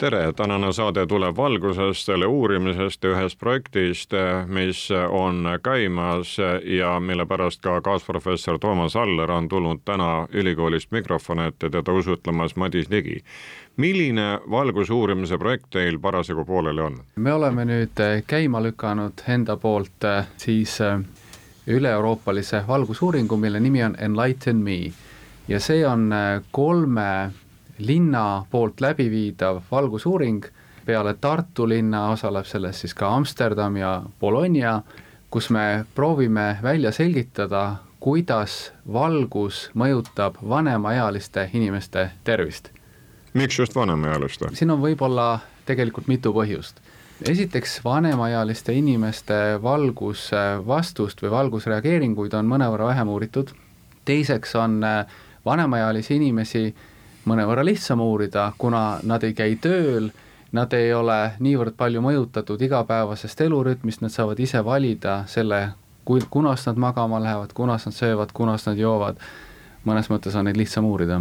tere, tänane saade tuleb valgusest selle uurimisest ühest projektist, mis on käimas ja mille pärast ka kaasprofessor Toomas Aller on tulnud täna ülikoolist mikrofoni ette teda usutlemas Madis Ligi. milline valguse uurimise projekt teil parasjagu pooleli on? me oleme nüüd käima lükanud enda poolt siis üle-euroopalise valgusuuringu, mille nimi on Enlighten me ja see on kolme linna poolt läbiviidav valgusuuring, peale Tartu linna osaleb selles siis ka Amsterdam ja Bologna, kus me proovime välja selgitada, kuidas valgus mõjutab vanemaealiste inimeste tervist. miks just vanemaealiste? siin on võib-olla tegelikult mitu põhjust. esiteks, vanemaealiste inimeste valgusvastust või valgusreageeringuid on mõnevõrra vähem uuritud, teiseks on vanemaealisi inimesi mõnevõrra lihtsam uurida, kuna nad ei käi tööl, nad ei ole niivõrd palju mõjutatud igapäevasest elurütmist, nad saavad ise valida selle, kui, kunas nad magama lähevad, kunas nad söövad, kunas nad joovad, mõnes mõttes on neid lihtsam uurida.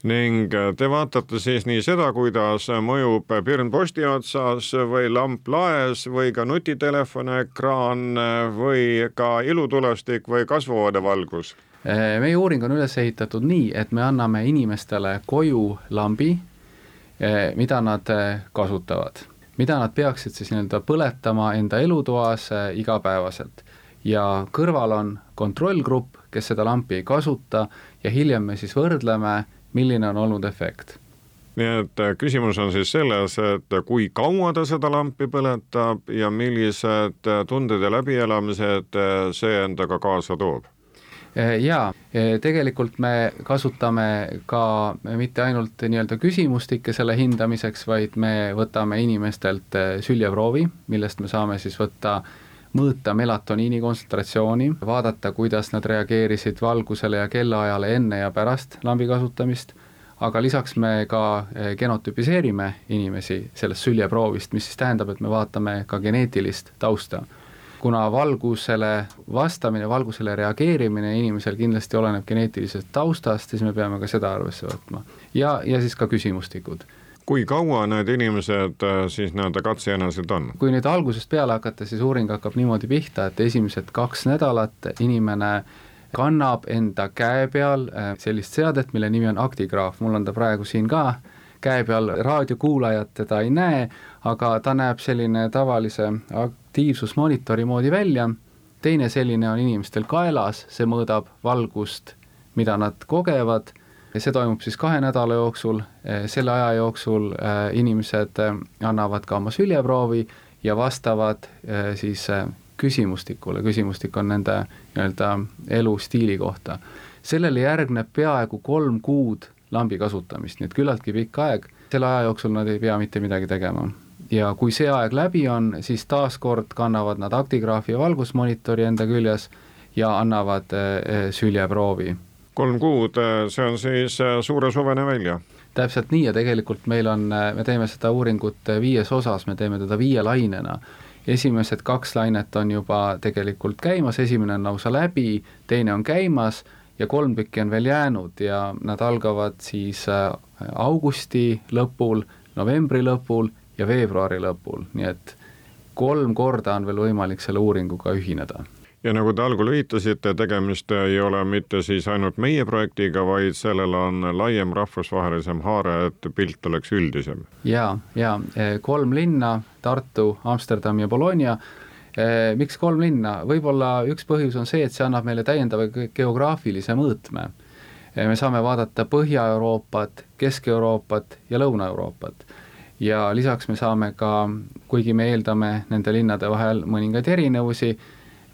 Ning te vaatate siis nii seda, kuidas mõjub pirn posti otsas või lamp laes või ka nutitelefon ekraan või ka ilutulestik või kasvuhoonevalgus meie uuring on üles ehitatud nii, et me anname inimestele koju lambi, äh, mida nad äh, kasutavad, mida nad peaksid siis nii-öelda põletama enda elutoas igapäevaselt. ja kõrval on kontrollgrupp, kes seda lampi ei kasuta ja hiljem me siis võrdleme, milline on olnud efekt. Nii et küsimus on siis selles, et kui kaua ta seda lampi põletab ja millised tunded ja läbielamised see endaga kaasa toob jaa, eh, tegelikult me kasutame ka mitte ainult nii-öelda küsimustikke selle hindamiseks, vaid me võtame inimestelt eh, süljeproovi, millest me saame siis võtta mõõta melatoniini kontsentratsiooni, vaadata, kuidas nad reageerisid valgusele ja kellaajale enne ja pärast lambi kasutamist, aga lisaks me ka genotüpiseerime inimesi sellest süljeproovist, mis siis tähendab, et me vaatame ka geneetilist tausta kuna valgusele vastamine, valgusele reageerimine inimesel kindlasti oleneb geneetilisest taustast, siis me peame ka seda arvesse võtma. ja, ja siis ka küsimustikud kui kaua need inimesed äh, siis nii-öelda katsejänesed on? kui nüüd algusest peale hakata, siis uuring hakkab niimoodi pihta, et esimesed kaks nädalat inimene kannab enda käe peal äh, sellist seadet, mille nimi on aktigraaf, mul on ta praegu siin ka käe peal, raadiokuulajad teda ei näe, aga ta näeb selline tavalise aktiivsusmonitori moodi välja, teine selline on inimestel kaelas, see mõõdab valgust, mida nad kogevad, see toimub siis kahe nädala jooksul, selle aja jooksul äh, inimesed äh, annavad ka oma süljeproovi ja vastavad siis küsimustikule, küsimustik on nende nii-öelda elustiili kohta. sellele järgneb peaaegu kolm kuud lambi kasutamist, nii et küllaltki pikk aeg, selle aja jooksul nad ei pea mitte midagi tegema ja kui see aeg läbi on, siis taaskord kannavad nad aktigraafi valgusmonitori enda küljes ja annavad äh, süljeproovi. kolm kuud, äh, see on siis suure suvene välja? täpselt nii ja tegelikult meil on, me teeme seda uuringut viies osas, me teeme teda viie lainena. esimesed kaks lainet on juba tegelikult käimas, esimene on lausa läbi, teine on käimas ja kolm tükki on veel jäänud ja nad algavad siis augusti lõpul, novembri lõpul ja veebruari lõpul, nii et kolm korda on veel võimalik selle uuringuga ühineda ja nagu te algul viitasite, tegemist ei ole mitte siis ainult meie projektiga, vaid sellel on laiem rahvusvahelisem haare, et pilt oleks üldisem. ja, ja e, kolm linna, Tartu, Amsterdam ja Bologna. E, miks kolm linna, võib-olla üks põhjus on see, et see annab meile täiendava geograafilise mõõtme. E, me saame vaadata Põhja-Euroopat, Kesk-Euroopat ja Lõuna-Euroopat ja lisaks me saame ka, kuigi me eeldame nende linnade vahel mõningaid erinevusi,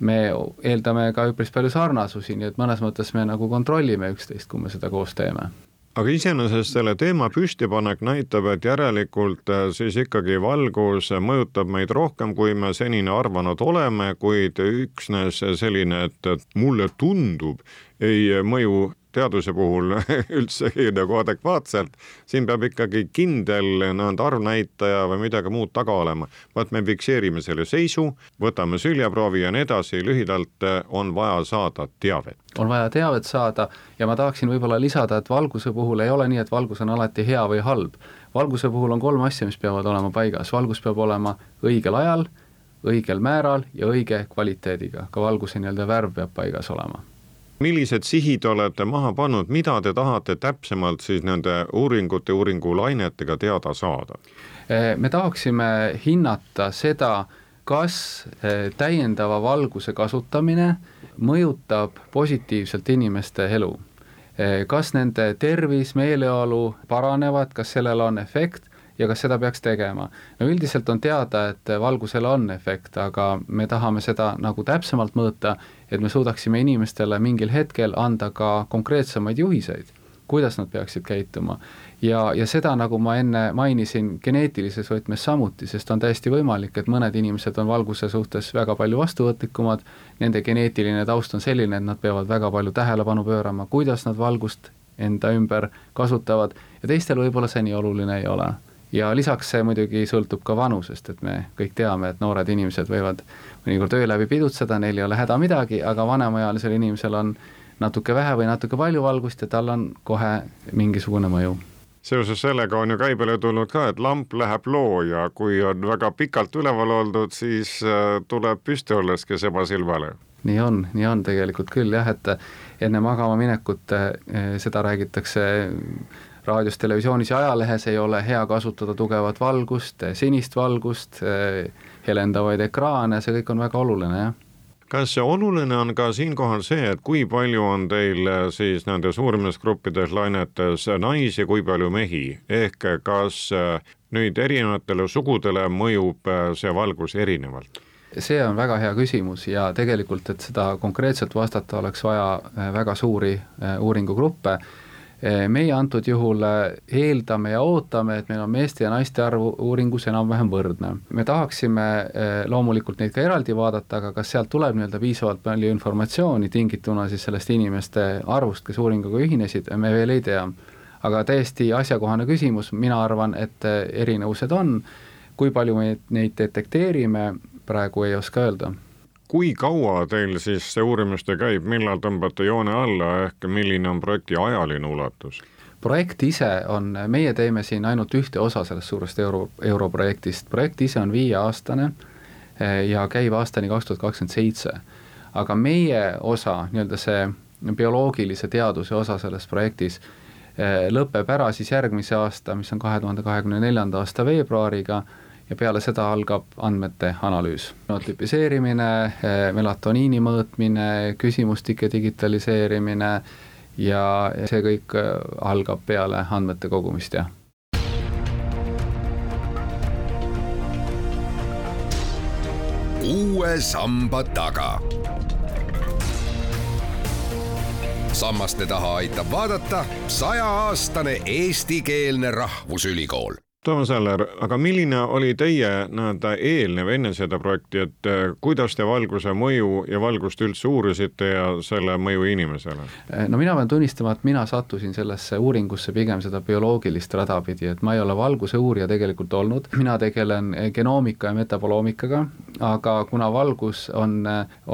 me eeldame ka üpris palju sarnasusi, nii et mõnes mõttes me nagu kontrollime üksteist, kui me seda koos teeme. Aga iseenesest selle teema püstipanek näitab, et järelikult äh, siis ikkagi valgus mõjutab meid rohkem, kui me senini arvanud oleme, kuid üksnes selline, et mulle tundub, ei mõju teaduse puhul üldsegi nagu adekvaatselt, siin peab ikkagi kindel nii-öelda arvnäitaja või midagi muud taga olema. vaat me fikseerime selle seisu, võtame süljeproovi ja nii edasi, lühidalt eh, on vaja saada teavet. on vaja teavet saada ja ma tahaksin võib-olla lisada, et valguse puhul ei ole nii, et valgus on alati hea või halb. valguse puhul on kolm asja, mis peavad olema paigas, valgus peab olema õigel ajal, õigel määral ja õige kvaliteediga, ka valguse nii-öelda värv peab paigas olema millised sihid olete maha pannud, mida te tahate täpsemalt siis nende uuringute, uuringulainetega teada saada? Eh, me tahaksime hinnata seda, kas eh, täiendava valguse kasutamine mõjutab positiivselt inimeste elu. Eh, kas nende tervis, meeleolu paranevad, kas sellel on efekt ja kas seda peaks tegema. no üldiselt on teada, et valgusel on efekt, aga me tahame seda nagu täpsemalt mõõta, et me suudaksime inimestele mingil hetkel anda ka konkreetsemaid juhiseid, kuidas nad peaksid käituma. ja, ja seda, nagu ma enne mainisin, geneetilises võtmes samuti, sest on täiesti võimalik, et mõned inimesed on valguse suhtes väga palju vastuvõtlikumad, nende geneetiline taust on selline, et nad peavad väga palju tähelepanu pöörama, kuidas nad valgust enda ümber kasutavad ja teistel võib-olla see nii oluline ei ole ja lisaks see muidugi sõltub ka vanusest, et me kõik teame, et noored inimesed võivad mõnikord öö läbi pidutseda, neil ei ole häda midagi, aga vanemaealisel inimesel on natuke vähe või natuke palju valgust ja tal on kohe mingisugune mõju seoses sellega on ju käibele tulnud ka, et lamp läheb loo ja kui on väga pikalt üleval oldud, siis äh, tuleb püsti olles, kes ebasilmale. nii on, nii on tegelikult küll jah, et enne magama minekut äh, seda räägitakse raadios, televisioonis ja ajalehes ei ole hea kasutada tugevat valgust, sinist valgust, helendavaid ekraane, see kõik on väga oluline, jah. Kas oluline on ka siinkohal see, et kui palju on teil siis nendes uurimisgruppides lainetes naisi, kui palju mehi, ehk kas nüüd erinevatele sugudele mõjub see valgus erinevalt? see on väga hea küsimus ja tegelikult, et seda konkreetselt vastata, oleks vaja väga suuri uuringugruppe. Eh, meie antud juhul eh, eeldame ja ootame, et meil on meeste ja naiste arv uuringus enam-vähem võrdne. me tahaksime eh, loomulikult neid ka eraldi vaadata, aga kas sealt tuleb nii-öelda piisavalt palju informatsiooni tingituna siis sellest inimeste arvust, kes uuringuga ühinesid, me veel ei tea. aga täiesti asjakohane küsimus, mina arvan, et erinevused on, kui palju me neid detekteerime, praegu ei oska öelda kui kaua teil siis see uurimistöö käib, millal tõmbate joone alla, ehk milline on projekti ajaline ulatus? projekt ise on, meie teeme siin ainult ühte osa sellest suurest euro, europrojektist, projekt ise on viieaastane eh, ja käib aastani kaks tuhat kakskümmend seitse. aga meie osa, nii-öelda see bioloogilise teaduse osa selles projektis eh, lõpeb ära siis järgmise aasta, mis on kahe tuhande kahekümne neljanda aasta veebruariga ja peale seda algab andmete analüüs. notifiseerimine, eh, melatoniini mõõtmine, küsimustike digitaliseerimine ja see kõik eh, algab peale andmete kogumist, jah. uue samba taga. sammaste taha aitab vaadata sajaaastane eestikeelne rahvusülikool Toomas Aller, aga milline oli teie nii-öelda eelnev enne seda projekti, et äh, kuidas te valguse mõju ja valgust üldse uurisite ja selle mõju inimesele? Äh, no mina pean tunnistama, et mina sattusin sellesse uuringusse pigem seda bioloogilist rada pidi, et ma ei ole valguse uurija tegelikult olnud, mina tegelen äh, genoomika ja metaboloomikaga, aga kuna valgus on,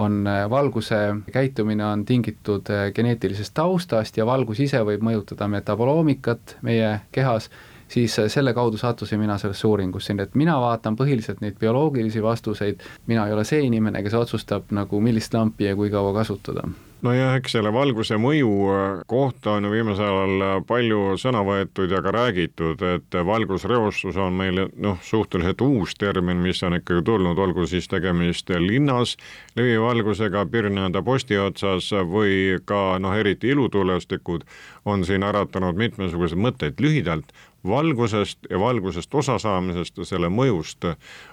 on, valguse käitumine on tingitud geneetilisest taustast ja valgus ise võib mõjutada metaboloomikat meie kehas, siis äh, selle kaudu sattusin mina sellesse uuringusse, nii et mina vaatan põhiliselt neid bioloogilisi vastuseid, mina ei ole see inimene, kes otsustab nagu millist lampi ja kui kaua kasutada nojah, eks selle valguse mõju äh, kohta on ju viimasel ajal äh, palju sõna võetud ja ka räägitud, et valgusreostus on meil noh, suhteliselt uus termin, mis on ikkagi tulnud, olgu siis tegemist linnas levivalgusega Pirnanda posti otsas või ka noh, eriti ilutulestikud on siin äratanud mitmesuguseid mõtteid. lühidalt, valgusest ja valgusest osasaamisest ja selle mõjust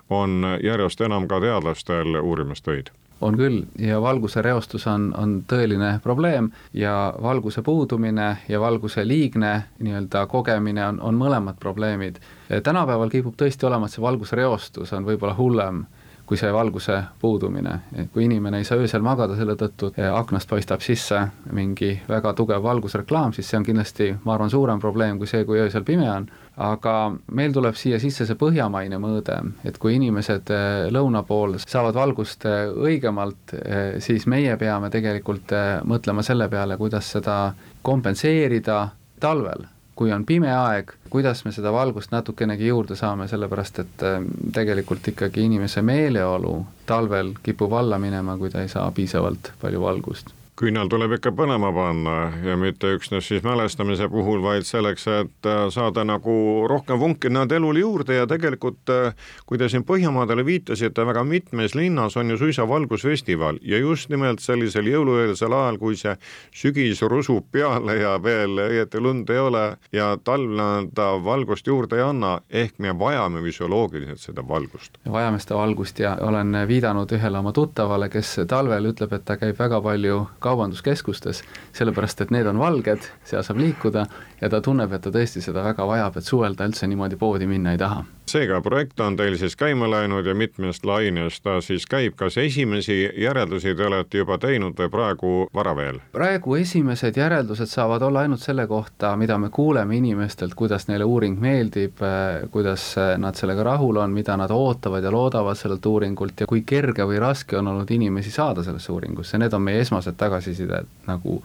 on järjest enam ka teadlastel uurimistöid on küll ja valguse reostus on, on tõeline probleem ja valguse puudumine ja valguse liigne nii-öelda kogemine on, on mõlemad probleemid. tänapäeval kipub tõesti olema, et see valguse reostus on võib-olla hullem kui see valguse puudumine, et kui inimene ei saa öösel magada selle tõttu, aknast paistab sisse mingi väga tugev valgusreklaam, siis see on kindlasti, ma arvan, suurem probleem kui see, kui öösel pime on, aga meil tuleb siia sisse see põhjamaine mõõde, et kui inimesed eh, lõuna pool saavad valgust eh, õigemalt, eh, siis meie peame tegelikult mõtlema selle peale, kuidas seda kompenseerida talvel kui on pime aeg, kuidas me seda valgust natukenegi juurde saame, sellepärast et ähm, tegelikult ikkagi inimese meeleolu talvel kipub alla minema, kui ta ei saa piisavalt palju valgust küünal tuleb ikka põlema panna ja mitte üksnes siis mälestamise puhul, vaid selleks, et äh, saada nagu rohkem vunki nad elule juurde ja tegelikult äh, kui te siin Põhjamaadele viitasite, väga mitmes linnas on ju suisa valgusfestival ja just nimelt sellisel jõulueelsel ajal, kui see sügis rusub peale ja veel õieti lund ei ole ja talv nõnda valgust juurde ei anna, ehk me vajame füsioloogiliselt seda valgust. vajame seda valgust ja olen viidanud ühele oma tuttavale, kes talvel ütleb, et ta käib väga palju kaubanduskeskustes, sellepärast et need on valged, seal saab liikuda ja ta tunneb, et ta tõesti seda väga vajab, et suvel ta üldse niimoodi poodi minna ei taha. seega projekt on teil siis käima läinud ja mitmest lainest ta siis käib, kas esimesi järeldusi te olete juba teinud või praegu vara veel? praegu esimesed järeldused saavad olla ainult selle kohta, mida me kuuleme inimestelt, kuidas neile uuring meeldib, kuidas nad sellega rahul on, mida nad ootavad ja loodavad sellelt uuringult ja kui kerge või raske on olnud inimesi saada sellesse uuringusse, need on meie esmased tagasisided tagasiside nagu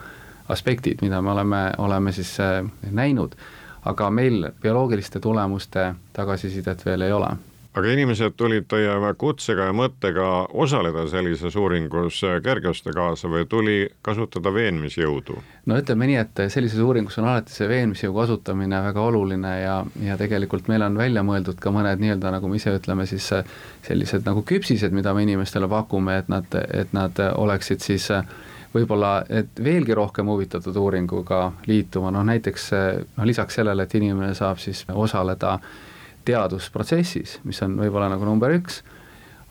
aspektid, mida me oleme, oleme siis äh, näinud, aga meil bioloogiliste tulemuste tagasisidet veel ei ole aga inimesed tulid teie kutsega ja mõttega osaleda sellises uuringus kergesti kaasa või tuli kasutada veenmisjõudu? no ütleme nii, et sellises uuringus on alati see veenmisjõu kasutamine väga oluline ja, ja tegelikult meil on välja mõeldud ka mõned nii-öelda, nagu me ise ütleme, siis sellised nagu küpsised, mida me inimestele pakume, et nad, et nad oleksid siis võib-olla, et veelgi rohkem huvitatud uuringuga liituma, noh näiteks noh lisaks sellele, et inimene saab siis osaleda teadusprotsessis, mis on võib-olla nagu number üks,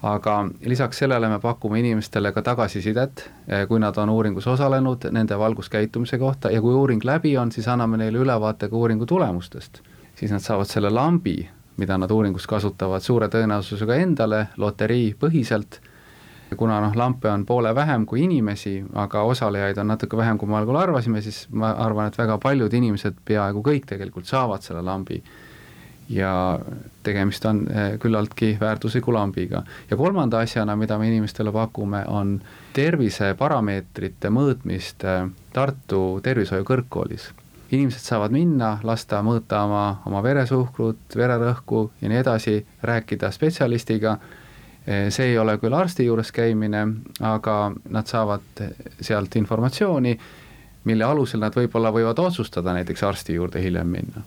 aga lisaks sellele me pakume inimestele ka tagasisidet, kui nad on uuringus osalenud, nende valguskäitumise kohta ja kui uuring läbi on, siis anname neile ülevaate ka uuringu tulemustest. siis nad saavad selle lambi, mida nad uuringus kasutavad, suure tõenäosusega endale loterii põhiselt kuna noh, lampe on poole vähem kui inimesi, aga osalejaid on natuke vähem, kui me algul arvasime, siis ma arvan, et väga paljud inimesed, peaaegu kõik tegelikult saavad selle lambi. ja tegemist on eh, küllaltki väärtusliku lambiga. ja kolmanda asjana, mida me inimestele pakume, on terviseparameetrite mõõtmist eh, Tartu Tervishoiu Kõrgkoolis inimesed saavad minna, lasta mõõta oma, oma veresuhkrut, vererõhku ja nii edasi, rääkida spetsialistiga see ei ole küll arsti juures käimine, aga nad saavad sealt informatsiooni, mille alusel nad võib-olla võivad otsustada näiteks arsti juurde hiljem minna.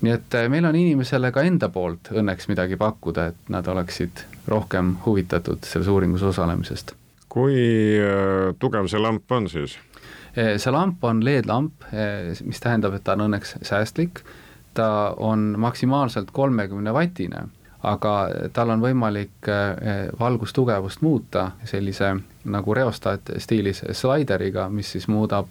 nii et eh, meil on inimesele ka enda poolt õnneks midagi pakkuda, et nad oleksid rohkem huvitatud selles uuringus osalemisest. kui eh, tugev see lamp on siis? see lamp on LED-lamp, mis tähendab, et ta on õnneks säästlik, ta on maksimaalselt kolmekümne vatine aga tal on võimalik eh, valgustugevust muuta sellise nagu reostaat stiilis slaideriga, mis siis muudab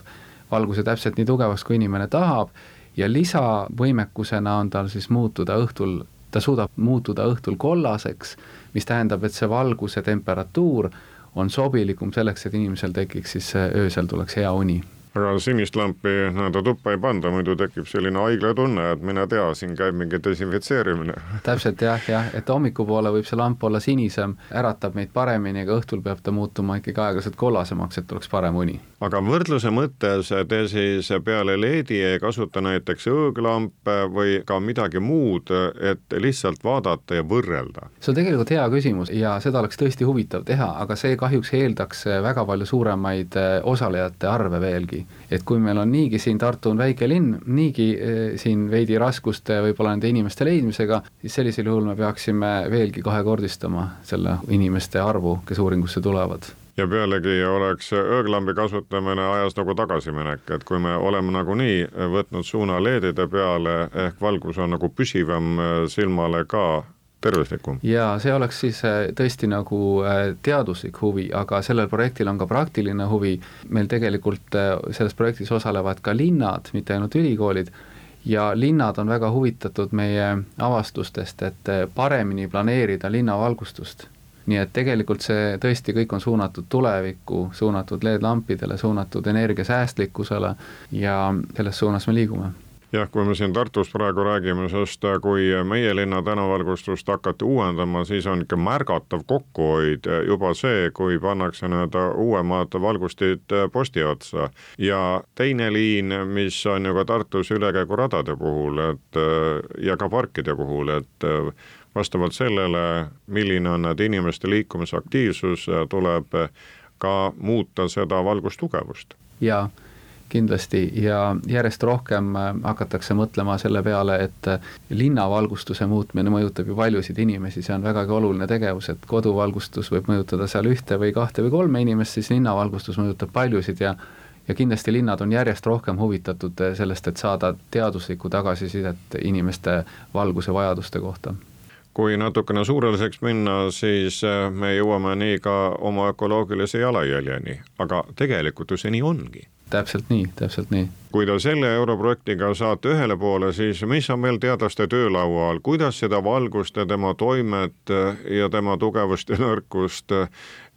valguse täpselt nii tugevaks, kui inimene tahab, ja lisavõimekusena on tal siis muutuda õhtul, ta suudab muutuda õhtul kollaseks, mis tähendab, et see valguse temperatuur on sobilikum selleks, et inimesel tekiks siis öösel tuleks hea uni aga sinist lampi nii-öelda tuppa ei panda, muidu tekib selline haiglatunne, et mine tea, siin käib mingi desinfitseerimine. täpselt jah, jah, et hommikupoole võib see lamp olla sinisem, äratab meid paremini, aga õhtul peab ta muutuma ikkagi aeglaselt kollasemaks, et oleks parem uni. aga võrdluse mõttes te siis peale LED-i ei kasuta näiteks õõglampe või ka midagi muud, et lihtsalt vaadata ja võrrelda? see on tegelikult hea küsimus ja seda oleks tõesti huvitav teha, aga see kahjuks eeldaks väga palju suuremaid osalejate arve veelgi niimoodi, et kui meil on niigi siin Tartu on väike linn, niigi eh, siin veidi raskust võib-olla nende inimeste leidmisega, siis sellisel juhul me peaksime veelgi kahekordistama selle inimeste arvu, kes uuringusse tulevad. Ja pealegi oleks ööklambi kasutamine ajas nagu tagasiminek, et kui me oleme nagunii võtnud suuna LED-ide peale, ehk valgus on nagu püsivam silmale ka tervislikum. jaa, see oleks siis äh, tõesti nagu äh, teaduslik huvi, aga sellel projektil on ka praktiline huvi, meil tegelikult äh, selles projektis osalevad ka linnad, mitte ainult ülikoolid, ja linnad on väga huvitatud meie avastustest, et paremini planeerida linnavalgustust. nii et tegelikult see tõesti kõik on suunatud tulevikku, suunatud LED-lampidele, suunatud energiasäästlikkusele ja selles suunas me liigume jah, kui me siin Tartus praegu räägime, sest äh, kui meie linna tänavalgustust hakati uuendama, siis on ikka märgatav kokkuhoid äh, juba see, kui pannakse nii-öelda uuemad valgustid äh, posti otsa. ja teine liin, mis on ju ka Tartus ülekäiguradade puhul, et ja ka parkide puhul, et vastavalt sellele, milline on need inimeste liikumisaktiivsus, tuleb ka muuta seda valgustugevust. jaa kindlasti ja järjest rohkem äh, hakatakse mõtlema selle peale, et äh, linnavalgustuse muutmine mõjutab ju paljusid inimesi, see on vägagi oluline tegevus, et koduvalgustus võib mõjutada seal ühte või kahte või kolme inimest, siis linnavalgustus mõjutab paljusid ja ja kindlasti linnad on järjest rohkem huvitatud äh, sellest, et saada teaduslikku tagasisidet inimeste valguse vajaduste kohta. Kui natukene suureliseks minna, siis me jõuame nii ka oma ökoloogilise jalajäljeni, aga tegelikult ju see nii ongi täpselt nii, täpselt nii. kui te selle europrojektiga saate ühele poole, siis mis on veel teadlaste töölaual, kuidas seda valgust ja tema toimet ja tema tugevust ja nõrkust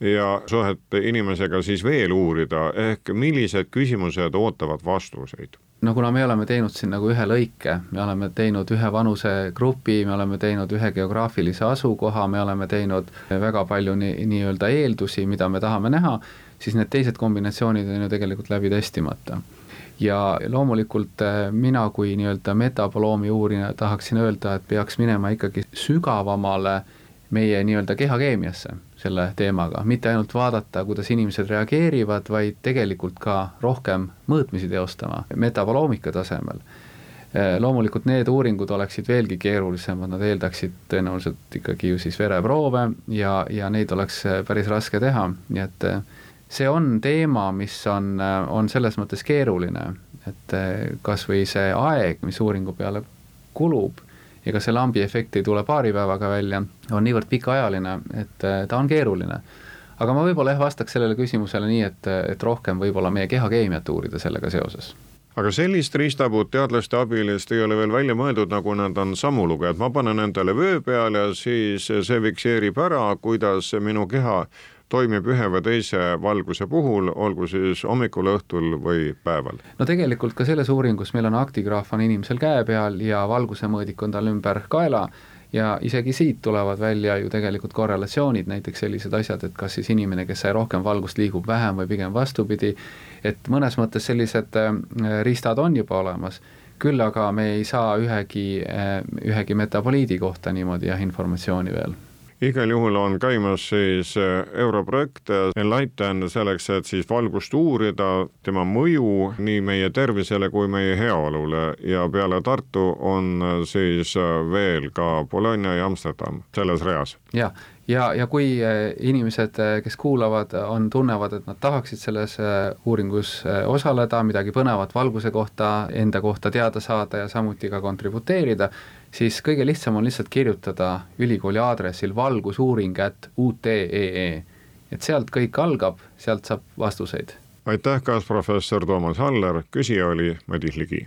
ja suhet inimesega siis veel uurida, ehk millised küsimused ootavad vastuseid? No kuna me oleme teinud siin nagu ühe lõike, me oleme teinud ühe vanusegrupi, me oleme teinud ühe geograafilise asukoha, me oleme teinud väga palju nii, nii-öelda eeldusi, mida me tahame näha siis need teised kombinatsioonid on ju tegelikult läbi testimata. ja loomulikult äh, mina kui nii-öelda metaboloomi uurija tahaksin öelda, et peaks minema ikkagi sügavamale meie nii-öelda kehakeemiasse selle teemaga, mitte ainult vaadata, kuidas inimesed reageerivad, vaid tegelikult ka rohkem mõõtmisi teostama metaboloomika tasemel. Äh, loomulikult need uuringud oleksid veelgi keerulisemad, nad eeldaksid tõenäoliselt ikkagi ju siis vereproove ja, ja neid oleks äh, päris raske teha, nii et see on teema, mis on, on selles mõttes keeruline, et eh, kas või see aeg, mis uuringu peale kulub ja kas see lambi efekt ei tule paari päevaga välja, on niivõrd pikaajaline, et eh, ta on keeruline. aga ma võib-olla jah, vastaks sellele küsimusele nii, et, et rohkem võib-olla meie kehakeemiat uurida sellega seoses aga sellist riistapuud teadlaste abilist ei ole veel välja mõeldud, nagu nad on sammulugejad, ma panen endale vöö peale ja siis see fikseerib ära, kuidas minu keha toimib ühe või teise valguse puhul, olgu siis hommikul, õhtul või päeval? no tegelikult ka selles uuringus meil on aktigraaf on inimesel käe peal ja valguse mõõdik on tal ümber kaela ja isegi siit tulevad välja ju tegelikult korrelatsioonid, näiteks sellised asjad, et kas siis inimene, kes sai rohkem valgust, liigub vähem või pigem vastupidi, et mõnes mõttes sellised äh, riistad on juba olemas, küll aga me ei saa ühegi, äh, ühegi metaboliidi kohta niimoodi jah, informatsiooni veel igal juhul on käimas siis äh, europrojekt äh, Enlighten selleks, et siis valgust uurida, tema mõju nii meie tervisele kui meie heaolule ja peale Tartu on äh, siis veel ka Bologna ja Amsterdam selles reas. jah, ja, ja kui inimesed, kes kuulavad, on, tunnevad, et nad tahaksid selles uuringus osaleda, midagi põnevat valguse kohta, enda kohta teada saada ja samuti ka kontributeerida, siis kõige lihtsam on lihtsalt kirjutada ülikooli aadressil valgusuuring at UTEE. et sealt kõik algab, sealt saab vastuseid. aitäh, kaasprofessor Toomas Haller, küsija oli Madis Ligi.